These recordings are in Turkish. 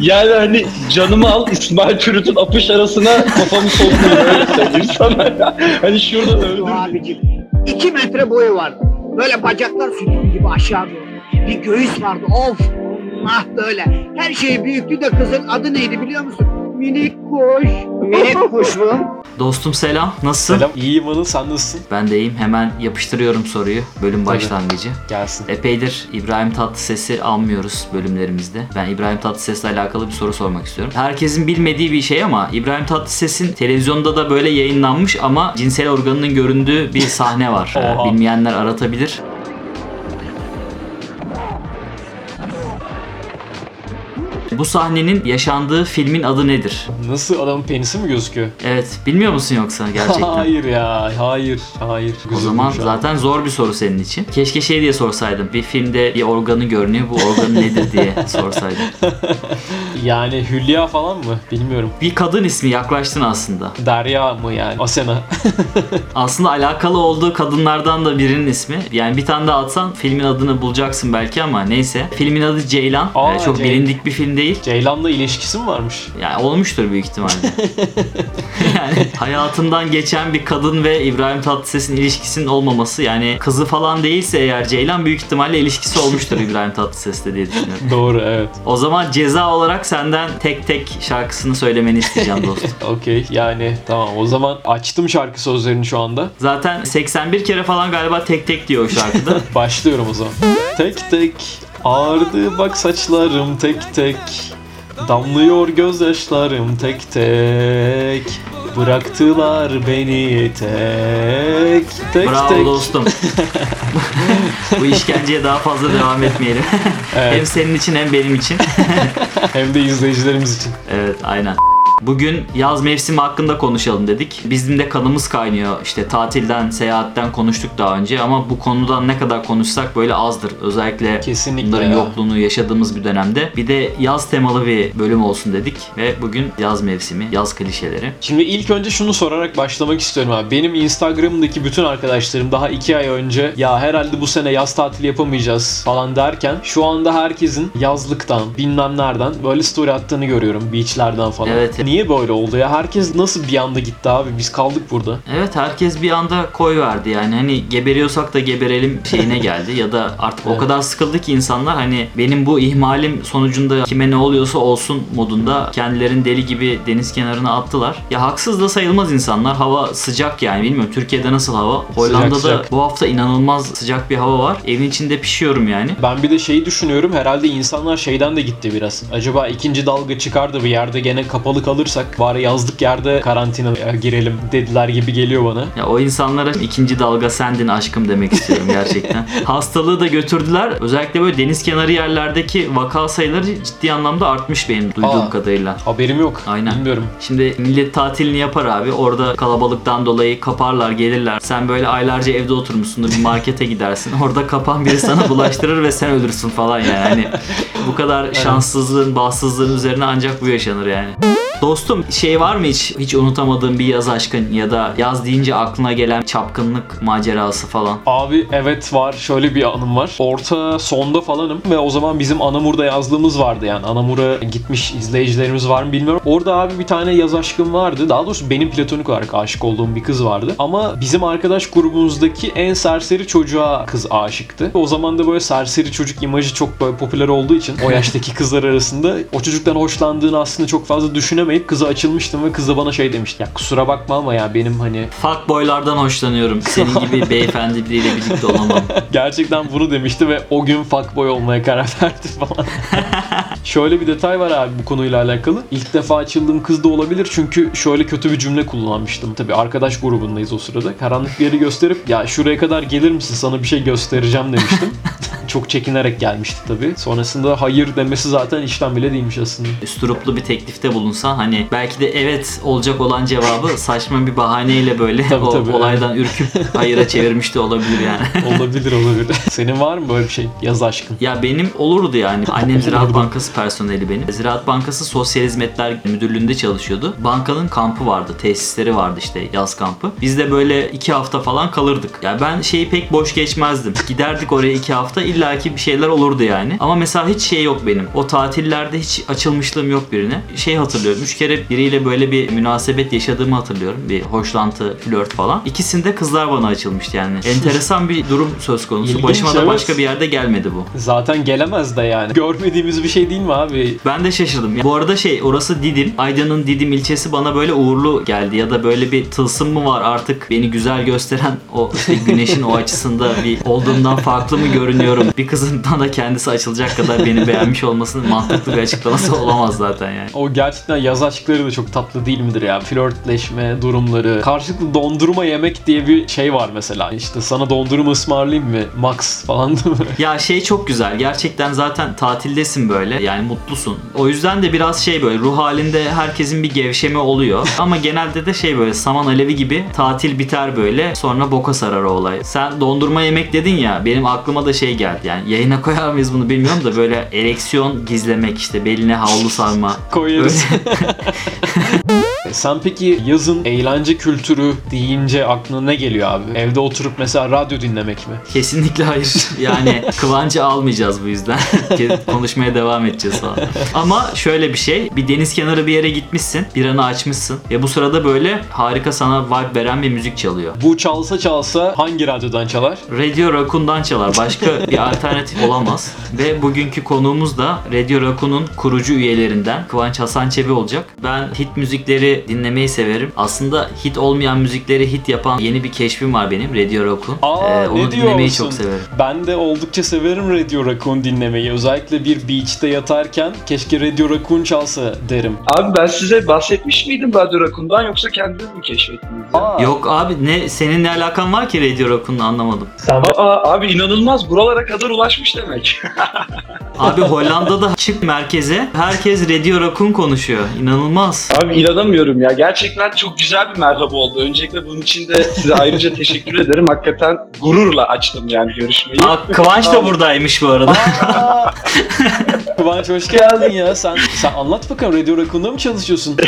Yani hani canımı al İsmail Çürüt'ün apış arasına kafamı sokmayın öyle söyleyeyim sana. hani şurada Şu öldür. abicim. İki metre boyu vardı. Böyle bacaklar sütun gibi aşağı doğru. Bir göğüs vardı of. Ah böyle. Her şey büyüktü de kızın adı neydi biliyor musun? Minik kuş. Minik kuş mu? Dostum selam. Nasılsın? Selam. İyiyim Anıl sen nasılsın? Ben de iyiyim. Hemen yapıştırıyorum soruyu. Bölüm Tabii. başlangıcı. Gelsin. Epeydir İbrahim Tatlıses'i almıyoruz bölümlerimizde. Ben İbrahim Tatlıses'le alakalı bir soru sormak istiyorum. Herkesin bilmediği bir şey ama İbrahim Tatlıses'in televizyonda da böyle yayınlanmış ama cinsel organının göründüğü bir sahne var. Bilmeyenler aratabilir. Bu sahnenin yaşandığı filmin adı nedir? Nasıl adamın penisi mi gözüküyor? Evet, bilmiyor musun yoksa gerçekten? hayır ya. Hayır. Hayır. O Gözüm zaman şu an. zaten zor bir soru senin için. Keşke şey diye sorsaydım. Bir filmde bir organı görünüyor. Bu organ nedir diye sorsaydım. Yani Hülya falan mı? Bilmiyorum. Bir kadın ismi yaklaştın aslında. Derya mı yani? Asena. Aslında alakalı olduğu kadınlardan da birinin ismi. Yani bir tane daha atsan filmin adını bulacaksın belki ama neyse. Filmin adı Ceylan. Aa, Ee, çok Ceylan. bilindik bir film değil. Ceylan'la ilişkisi mi varmış? Yani olmuştur büyük ihtimalle. yani hayatından geçen bir kadın ve İbrahim Tatlıses'in ilişkisinin olmaması yani kızı falan değilse eğer Ceylan büyük ihtimalle ilişkisi olmuştur İbrahim Tatlıses'le diye düşünüyorum. Doğru evet. O zaman ceza olarak senden tek tek şarkısını söylemeni isteyeceğim dostum. Okey yani tamam o zaman açtım şarkı sözlerini şu anda. Zaten 81 kere falan galiba tek tek diyor o şarkıda. Başlıyorum o zaman. Tek tek ağardı bak saçlarım tek tek Damlıyor gözyaşlarım tek tek Bıraktılar beni tek tek Bravo tek dostum. Bu işkenceye daha fazla devam etmeyelim. hem Evet, senin için hem benim için. hem de izleyicilerimiz için. Evet aynen. Bugün yaz mevsimi hakkında konuşalım dedik. Bizim de kanımız kaynıyor. İşte tatilden, seyahatten konuştuk daha önce ama bu konudan ne kadar konuşsak böyle azdır. Özellikle Kesinlikle bunların ya. yokluğunu yaşadığımız bir dönemde. Bir de yaz temalı bir bölüm olsun dedik ve bugün yaz mevsimi, yaz klişeleri. Şimdi ilk önce şunu sorarak başlamak istiyorum abi. Benim Instagram'daki bütün arkadaşlarım daha iki ay önce ya herhalde bu sene yaz tatili yapamayacağız falan derken şu anda herkesin yazlıktan bilmem nereden böyle story attığını görüyorum. Beachlerden falan. Evet. Niye böyle oldu ya? Herkes nasıl bir anda gitti abi? Biz kaldık burada. Evet herkes bir anda koy verdi yani hani geberiyorsak da geberelim şeyine geldi ya da artık o Evet. kadar sıkıldı ki insanlar hani benim bu ihmalim sonucunda kime ne oluyorsa olsun modunda kendilerini deli gibi deniz kenarına attılar. Ya haksız da sayılmaz insanlar hava sıcak yani bilmiyorum Türkiye'de nasıl hava Hollanda'da sıcak. bu hafta inanılmaz sıcak bir hava var evin içinde pişiyorum yani. Ben bir de şeyi düşünüyorum. Herhalde insanlar şeyden de gitti biraz. Acaba ikinci dalga çıkar da bir yerde gene kapalı kalırsak bari yazlık yerde karantinaya girelim dediler gibi geliyor bana. Ya o insanlara ikinci dalga sendin aşkım demek istiyorum gerçekten. Hastalığı da götürdüler. Özellikle böyle deniz kenarı yerlerdeki vaka sayıları ciddi anlamda artmış benim duyduğum Aa. kadarıyla. Haberim yok. Aynen. Bilmiyorum. Şimdi millet tatilini yapar abi. Orada kalabalıktan dolayı kaparlar, gelirler. Sen böyle aylarca evde oturmuşsundur bir markete gidersin. Orada kapan biri sana bulaştırır ve sen ölürsün falan yani. Hani bu kadar şanssızlığın, bahtsızlığın üzerine ancak bu yaşanır yani. Dostum şey var mı hiç hiç unutamadığın bir yaz aşkın ya da yaz deyince aklına gelen çapkınlık macerası falan? Abi evet var. Şöyle bir anım var. Orta sonda falanım ve o zaman bizim Anamur'da yazlığımız vardı yani. Anamur'a gitmiş izleyicilerimiz var mı bilmiyorum. Orada abi bir tane yaz aşkım vardı. Daha doğrusu benim platonik olarak aşık olduğum bir kız vardı. Ama bizim arkadaş grubumuzdaki en serseri çocuğa kız aşıktı. O zaman da böyle serseri çocuk imajı çok böyle popüler olduğu için o yaştaki kızlar arasında o çocuktan hoşlandığını aslında çok fazla düşünemeyip kıza açılmıştım ve kız da bana şey demişti. Ya kusura bakma ama ya benim hani Fuck boylardan hoşlanıyorum. Senin gibi beyefendi biriyle birlikte olamam. Gerçekten bunu demişti ve o gün fuckboy olmaya karar verdi falan. şöyle bir detay var abi bu konuyla alakalı. İlk defa açıldığım kız da olabilir çünkü şöyle kötü bir cümle kullanmıştım. Tabii arkadaş grubundayız o sırada. Karanlık bir yeri gösterip ya şuraya kadar gelir misin sana bir şey göstereceğim demiştim. Çok çekinerek gelmişti tabii. Sonrasında hayır demesi zaten işten bile değilmiş aslında. üsturuplu bir teklifte bulunsa hani belki de evet olacak olan cevabı saçma bir bahaneyle böyle Tabii, o tabii, olaydan ürküp hayıra çevirmiş de olabilir yani. olabilir olabilir. Senin var mı böyle bir şey? Yaz aşkın. ya benim olurdu yani. Annem Ziraat. Bankası personeli benim. Ziraat Bankası Sosyal Hizmetler Müdürlüğü'nde çalışıyordu. Bankanın kampı vardı, tesisleri vardı işte yaz kampı. Biz de böyle iki hafta falan kalırdık. Ya ben şeyi pek boş geçmezdim. Giderdik oraya iki hafta illaki bir şeyler olurdu yani. Ama mesela hiç şey yok benim. O tatillerde hiç açılmışlığım yok birine. Şey hatırlıyorum. Üç kere biriyle böyle bir münasebet yaşadığımı hatırlıyorum. Bir hoşlantı, flört falan. İkisinde kızlar bana açılmıştı yani. Enteresan bir durum söz konusu. İlginç, Başıma da evet. başka bir yerde gelmedi bu. Zaten gelemez de yani. Görmediğimiz bir şey değil mi abi? Ben de şaşırdım. Bu arada şey orası Didim. Aydın'ın Didim ilçesi bana böyle uğurlu geldi. Ya da böyle bir tılsım mı var artık beni güzel gösteren o işte güneşin o açısında bir olduğumdan farklı mı görünüyorum? Bir kızın da kendisi açılacak kadar beni beğenmiş olmasının mantıklı bir açıklaması olamaz zaten yani. O gerçekten yaz aşkları da çok tatlı değil midir ya? Flörtleşme durumları. Karşılıklı dondurma yemek diye bir şey var mesela. İşte sana dondurma ısmarlayayım mı? Max falan değil mi? Ya şey çok güzel. Gerçekten zaten tatildesin böyle. Yani mutlusun. O yüzden de biraz şey böyle ruh halinde herkesin bir gevşeme oluyor. Ama genelde de şey böyle saman alevi gibi tatil biter böyle. Sonra boka sarar o olay. Sen dondurma yemek dedin ya. Benim aklıma da şey geldi. Yani yayına koyar mıyız bunu bilmiyorum da böyle ereksiyon gizlemek işte beline havlu sarma. Koyarız. Sen peki yazın eğlence kültürü deyince aklına ne geliyor abi? Evde oturup mesela radyo dinlemek mi? Kesinlikle hayır. Yani kıvancı almayacağız bu yüzden. Konuşmaya devam edeceğiz falan. Ama şöyle bir şey. Bir deniz kenarı bir yere gitmişsin. Bir anı açmışsın. Ve bu sırada böyle harika sana vibe veren bir müzik çalıyor. Bu çalsa çalsa hangi radyodan çalar? Radio Raccoon'dan çalar. Başka bir alternatif olamaz. Ve bugünkü konuğumuz da Radio Raccoon'un kurucu üyelerinden Kıvanç Hasan Çebi olacak. Ben hit müzikleri dinlemeyi severim. Aslında hit olmayan müzikleri hit yapan yeni bir keşfim var benim Radio Raccoon. Aa Ee, onu dinlemeyi çok severim. Ben de oldukça severim Radio Raccoon dinlemeyi. Özellikle bir beach'te yatarken keşke Radio Raccoon çalsa derim. Abi ben size bahsetmiş miydim Radyo Rakun'dan yoksa kendiniz mi keşfettiniz? Aa, Yok abi ne senin ne alakan var ki Radio Raccoon'la anlamadım. Aa, abi inanılmaz buralara kadar ulaşmış demek. Abi Hollanda'da çık merkeze herkes Radio Raccoon konuşuyor. İnanılmaz. Abi inanamıyorum ya. Gerçekten çok güzel bir merhaba oldu. Öncelikle bunun için de size ayrıca teşekkür ederim. Hakikaten gururla açtım yani görüşmeyi. Aa, Kıvanç da buradaymış bu arada. Kıvanç hoş geldin ya. Sen sen anlat bakalım Radio Raccoon'da mı çalışıyorsun?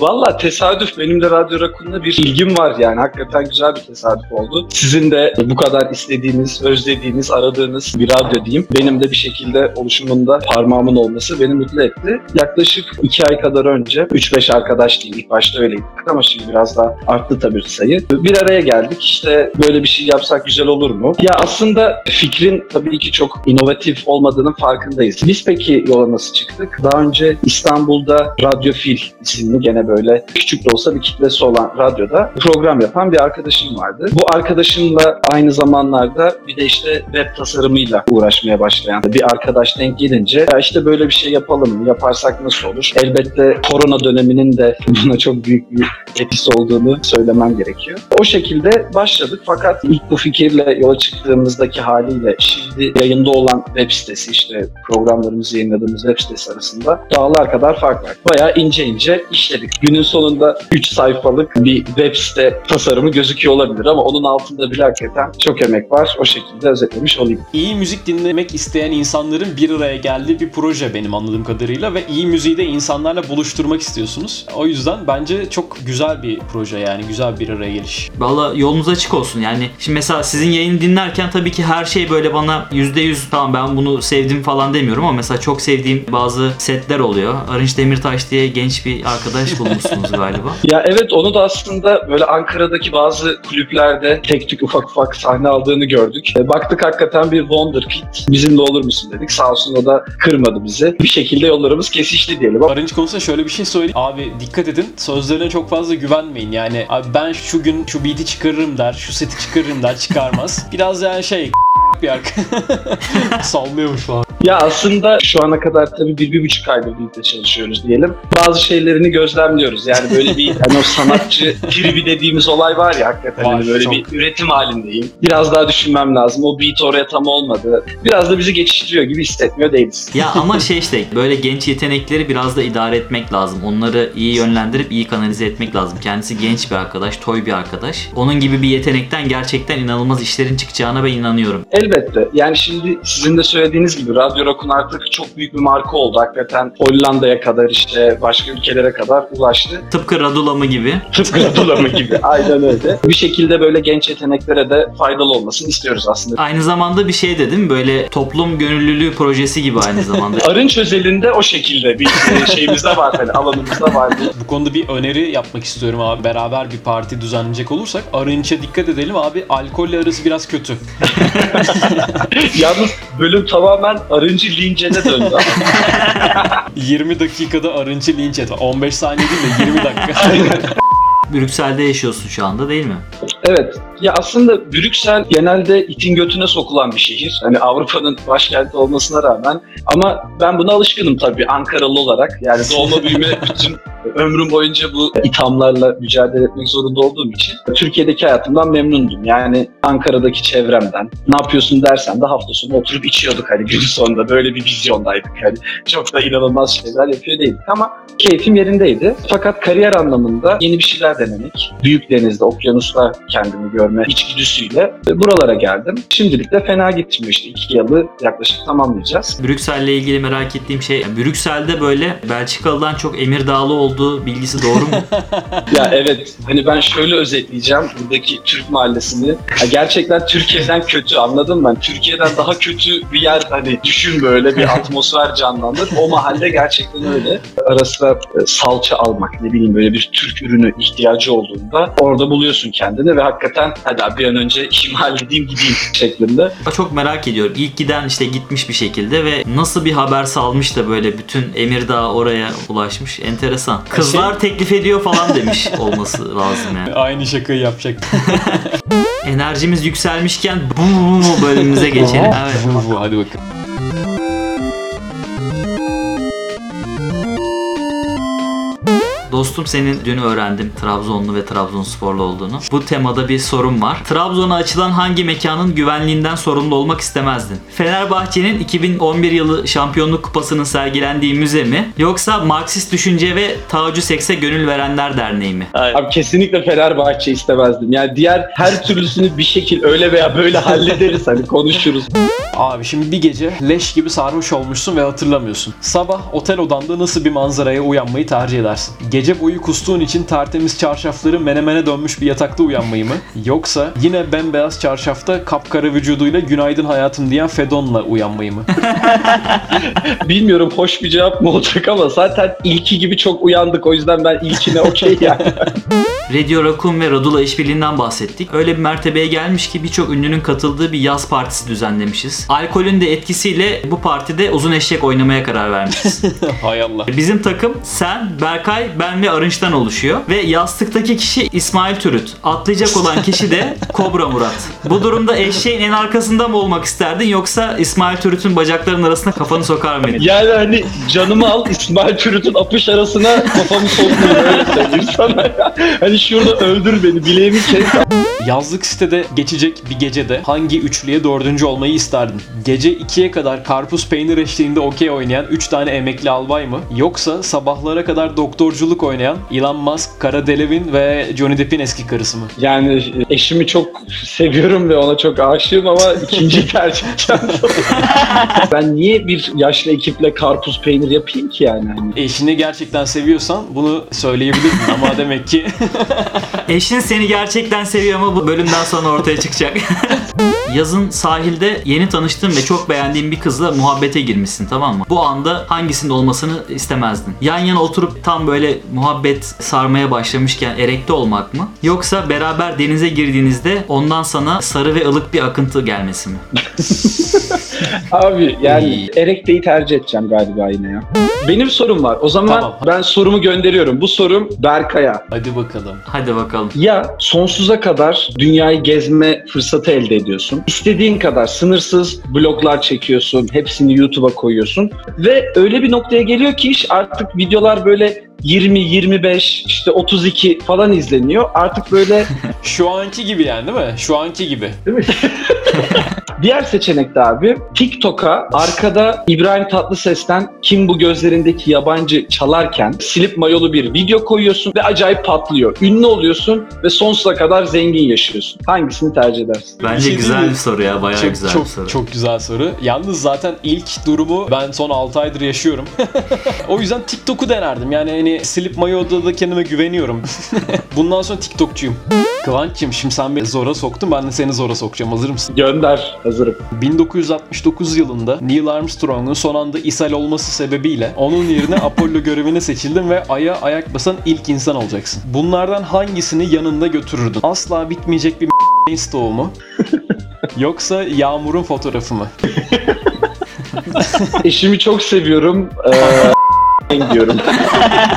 Valla tesadüf benim de Radyo Rakun'da bir ilgim var yani. Hakikaten güzel bir tesadüf oldu. Sizin de bu kadar istediğiniz, özlediğiniz, aradığınız bir radyo diyeyim. Benim de bir şekilde oluşumunda parmağımın olması beni mutlu etti. Yaklaşık iki ay kadar önce 3-5 arkadaş diyeyim. İlk başta öyleydik ama şimdi biraz daha arttı tabii sayı. Bir araya geldik işte böyle bir şey yapsak güzel olur mu? Ya aslında fikrin tabii ki çok inovatif olmadığının farkındayız. Biz peki yola nasıl çıktık? Daha önce İstanbul'da Radyo Fil isimli gene böyle küçük de olsa bir kitlesi olan radyoda program yapan bir arkadaşım vardı. Bu arkadaşımla aynı zamanlarda bir de işte web tasarımıyla uğraşmaya başlayan bir arkadaş denk gelince ya işte böyle bir şey yapalım mı? Yaparsak nasıl olur? Elbette korona döneminin de buna çok büyük bir etkisi olduğunu söylemem gerekiyor. O şekilde başladık fakat ilk bu fikirle yola çıktığımızdaki haliyle şimdi yayında olan web sitesi işte programlarımızı yayınladığımız web sitesi arasında dağlar kadar fark var. Bayağı ince ince işledik. Günün sonunda 3 sayfalık bir web site tasarımı gözüküyor olabilir ama onun altında bile hakikaten çok emek var. O şekilde özetlemiş olayım. İyi müzik dinlemek isteyen insanların bir araya geldiği bir proje benim anladığım kadarıyla ve iyi müziği de insanlarla buluşturmak istiyorsunuz. O yüzden bence çok güzel bir proje yani güzel bir araya geliş. Valla yolunuz açık olsun yani. Şimdi mesela sizin yayını dinlerken tabii ki her şey böyle bana %100 tamam ben bunu sevdim falan demiyorum ama mesela çok sevdiğim bazı setler oluyor. Arınç Demirtaş diye genç bir arkadaş bulmuşsunuz galiba. Ya evet onu da aslında böyle Ankara'daki bazı kulüplerde tek tük ufak ufak sahne aldığını gördük. E, baktık hakikaten bir wonderkid. Bizimle olur musun dedik. Sağ olsun o da kırmadı bizi. Bir şekilde yollarımız kesişti diyelim. Arınç konusunda şöyle bir şey söyleyeyim. Abi dikkat edin sözlerine çok fazla güvenmeyin. Yani abi ben şu gün şu beat'i çıkarırım der, şu seti çıkarırım der çıkarmaz. Biraz yani şey bir arka. Sallıyormuş falan. Ya aslında şu ana kadar tabii bir, bir buçuk aydır birlikte çalışıyoruz diyelim. Bazı şeylerini gözlemliyoruz. Yani böyle bir hani o sanatçı tribi dediğimiz olay var ya hakikaten Var, hani böyle çok. bir üretim halindeyim. Biraz daha düşünmem lazım. O beat oraya tam olmadı. Biraz da bizi geçiştiriyor gibi hissetmiyor değiliz. Ya ama şey işte böyle genç yetenekleri biraz da idare etmek lazım. Onları iyi yönlendirip iyi kanalize etmek lazım. Kendisi genç bir arkadaş, toy bir arkadaş. Onun gibi bir yetenekten gerçekten inanılmaz işlerin çıkacağına ben inanıyorum. Elbette. Yani şimdi sizin de söylediğiniz gibi Radyo Rakun artık çok büyük bir marka oldu. Hakikaten Hollanda'ya kadar işte başka ülkelere kadar ulaştı. Tıpkı Radulama gibi. Tıpkı Radulama gibi. Aynen öyle. Bir şekilde böyle genç yeteneklere de faydalı olmasını istiyoruz aslında. Aynı zamanda bir şey dedim böyle toplum gönüllülüğü projesi gibi aynı zamanda. Arınç özelinde o şekilde bir e, şeyimiz de var. Hani alanımızda var. Bu konuda bir öneri yapmak istiyorum abi. Beraber bir parti düzenleyecek olursak Arınç'a dikkat edelim abi. Alkolle arası biraz kötü. Yalnız bölüm tamamen Arınç'ı lincene döndü. 20 dakikada Arınç'ı linç et. 15 saniye değil de 20 dakika. Brüksel'de yaşıyorsun şu anda değil mi? Evet. Ya aslında Brüksel genelde itin götüne sokulan bir şehir. Hani Avrupa'nın başkenti olmasına rağmen. Ama ben buna alışkınım tabii Ankaralı olarak. Yani doğma büyüme bütün ömrüm boyunca bu ithamlarla mücadele etmek zorunda olduğum için Türkiye'deki hayatımdan memnundum. Yani Ankara'daki çevremden. Ne yapıyorsun dersen de hafta sonu oturup içiyorduk hani gün sonunda. Böyle bir vizyondaydık. Hani çok da inanılmaz şeyler yapıyor değildik ama keyfim yerindeydi. Fakat kariyer anlamında yeni bir şeyler denemek, büyük denizde, okyanusta kendimi görme içgüdüsüyle buralara geldim. Şimdilik de fena gitmiyor işte. iki yılı yaklaşık tamamlayacağız. Brüksel'le ilgili merak ettiğim şey Brüksel'de böyle Belçikalı'dan çok Emirdağlı olduğu bilgisi doğru mu? Ya evet hani ben şöyle özetleyeceğim buradaki Türk mahallesini. Ha, gerçekten Türkiye'den kötü anladın mı? Hani Türkiye'den daha kötü bir yer hani düşün böyle bir atmosfer canlanır. O mahalle gerçekten öyle. Ara sıra e, salça almak ne bileyim böyle bir Türk ürünü ihtiyacı olduğunda orada buluyorsun kendini ve hakikaten hadi abi bir an önce işimi halledeyim gideyim şeklinde. Çok merak ediyorum. İlk giden işte gitmiş bir şekilde ve nasıl bir haber salmış da böyle bütün Emirdağ oraya ulaşmış. Enteresan. Kızlar teklif ediyor falan demiş olması lazım yani. Aynı şakayı yapacak. Enerjimiz yükselmişken bu bu bu bölümümüze geçelim. Evet. bu bu hadi bakalım. Dostum senin dün öğrendim Trabzonlu ve Trabzonsporlu olduğunu. Bu temada bir sorun var. Trabzon'a açılan hangi mekanın güvenliğinden sorumlu olmak istemezdin? Fenerbahçe'nin 2011 yılı şampiyonluk kupasının sergilendiği müze mi? Yoksa Marksist Düşünce ve Tacu Seks'e Gönül Verenler Derneği mi? Abi kesinlikle Fenerbahçe istemezdim. Yani diğer her türlüsünü bir şekil öyle veya böyle hallederiz hani konuşuruz. Abi şimdi bir gece leş gibi sarhoş olmuşsun ve hatırlamıyorsun. Sabah otel odanda nasıl bir manzaraya uyanmayı tercih edersin? Gece boyu kustuğun için tertemiz çarşafları menemene dönmüş bir yatakta uyanmayı mı? Yoksa yine bembeyaz çarşafta kapkara vücuduyla günaydın hayatım diyen Fedon'la uyanmayı mı? Bilmiyorum hoş bir cevap mı olacak ama zaten ilki gibi çok uyandık o yüzden ben ilkine okey yani. Radio Rakun ve Radula işbirliğinden bahsettik. Öyle bir mertebeye gelmiş ki birçok ünlünün katıldığı bir yaz partisi düzenlemişiz. Alkolün de etkisiyle bu partide uzun eşek oynamaya karar vermişiz. Hay Allah. Bizim takım sen, Berkay, ben ve Arınç'tan oluşuyor. Ve yastıktaki kişi İsmail Türüt. Atlayacak olan kişi de Kobra Murat. Bu durumda eşeğin en arkasında mı olmak isterdin yoksa İsmail Türüt'ün bacaklarının arasına kafanı sokar mıydın? Yani hani canımı al İsmail Türüt'ün apış arasına kafamı sokmayayım öyle söyleyeyim sana. ya. Hani şurada öldür beni bileğimi kes. Yazlık sitede geçecek bir gecede hangi üçlüye dördüncü olmayı isterdin? Gece 2'ye kadar karpuz peynir eşliğinde okey oynayan 3 tane emekli albay mı? Yoksa sabahlara kadar doktorculuk oynayan Elon Musk, Kara Delevin ve Johnny Depp'in eski karısı mı? Yani eşimi çok seviyorum ve ona çok aşığım ama ikinci tercih ben niye bir yaşlı ekiple karpuz peynir yapayım ki yani? Hani Eşini gerçekten seviyorsan bunu söyleyebilirdin ama demek ki Eşin seni gerçekten seviyor bu bölümden sonra ortaya çıkacak. Yazın sahilde yeni tanıştığın ve çok beğendiğin bir kızla muhabbete girmişsin tamam mı? Bu anda hangisinde olmasını istemezdin? Yan yana oturup tam böyle muhabbet sarmaya başlamışken erekte olmak mı? Yoksa beraber denize girdiğinizde ondan sana sarı ve ılık bir akıntı gelmesi mi? Abi yani. Erekte'yi tercih edeceğim galiba yine ya. Benim sorum var. O zaman Tamam. ben sorumu gönderiyorum. Bu sorum Berkay'a. hadi bakalım. Hadi bakalım. Ya sonsuza kadar dünyayı gezme fırsatı elde ediyorsun. İstediğin kadar sınırsız bloglar çekiyorsun. Hepsini YouTube'a koyuyorsun. Ve öyle bir noktaya geliyor ki iş artık videolar böyle 20, 25, işte 32 falan izleniyor. Artık böyle Şu anki gibi yani değil mi? Şu anki gibi. Değil mi? Diğer seçenek de abi TikTok'a arkada İbrahim Tatlıses'ten Kim bu gözlerindeki yabancı çalarken silip mayolu bir video koyuyorsun ve acayip patlıyor. Ünlü oluyorsun ve sonsuza kadar zengin yaşıyorsun. Hangisini tercih edersin? Bence şey güzel bir soru ya. Bayağı çok, güzel çok, bir soru. Çok güzel soru. Yalnız zaten ilk durumu ben son 6 aydır yaşıyorum. o yüzden TikTok'u denerdim. Yani hani silip mayoda da kendime güveniyorum. Bundan sonra TikTokçuyum. Kıvanç'cığım şimdi sen beni zora soktun ben de seni zora sokacağım. Hazır mısın? Gönder. Hazırım. 1969 yılında Neil Armstrong'un son anda ishal olması sebebiyle onun yerine Apollo görevine seçildin ve Ay'a ayak basan ilk insan olacaksın. Bunlardan hangisini yanında götürürdün? Asla bitmeyecek bir stoğu mu? Yoksa Yağmur'un fotoğrafı mı? Eşimi çok seviyorum. Ee, diyorum.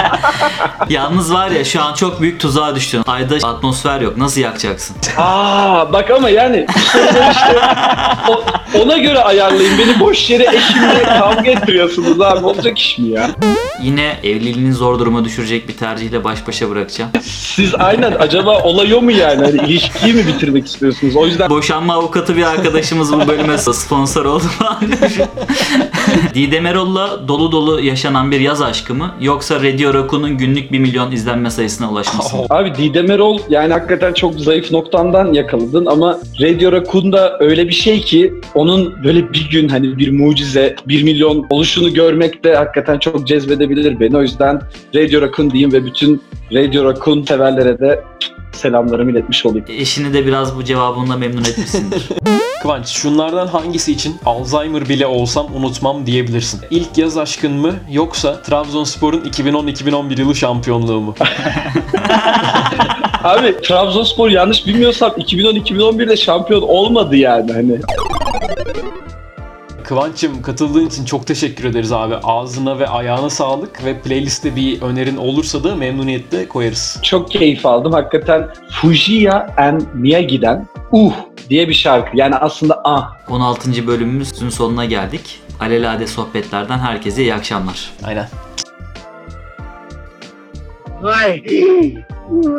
Yalnız var ya şu an çok büyük tuzağa düştün. Ayda atmosfer yok. Nasıl yakacaksın? Aa bak ama yani işte o- ona göre ayarlayın. Beni boş yere eşimle kavga ettiriyorsunuz abi. Olacak iş mi ya? Yine evliliğini zor duruma düşürecek bir tercihle baş başa bırakacağım. Siz aynen acaba olay o mu yani? Hani ilişkiyi mi bitirmek istiyorsunuz? O yüzden Boşanma avukatı bir arkadaşımız bu bölüme sponsor oldu. Didem Erol'la dolu dolu yaşanan bir yaz aşkı mı? Yoksa Radio Raccoon'un günlük 1 milyon izlenme sayısına ulaşması mı? Abi Didem Erol yani hakikaten çok zayıf noktandan yakaladın ama Radio da öyle bir şey ki onun böyle bir gün hani bir mucize 1 milyon oluşunu görmek de hakikaten çok cezbedebilir beni. O yüzden Radio Raccoon diyeyim ve bütün Radio Raccoon severlere de selamlarımı iletmiş olayım. Eşini de biraz bu cevabınla memnun etmişsindir. Kıvanç şunlardan hangisi için Alzheimer bile olsam unutmam diyebilirsin? İlk yaz aşkın mı yoksa Trabzonspor'un 2010-2011 yılı şampiyonluğu mu? Abi Trabzonspor yanlış bilmiyorsam 2010-2011'de şampiyon olmadı yani hani. Kıvanç'ım katıldığın için çok teşekkür ederiz abi. Ağzına ve ayağına sağlık ve playliste bir önerin olursa da memnuniyetle koyarız. Çok keyif aldım. Hakikaten Fujiya and Miyagi'den Uh diye bir şarkı. Yani aslında ah 16. bölümümüzün sonuna geldik. Alelade sohbetlerden herkese iyi akşamlar. Aynen. Ay.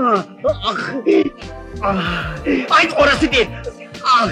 Ah. Ah. Ay orası değil. Ah.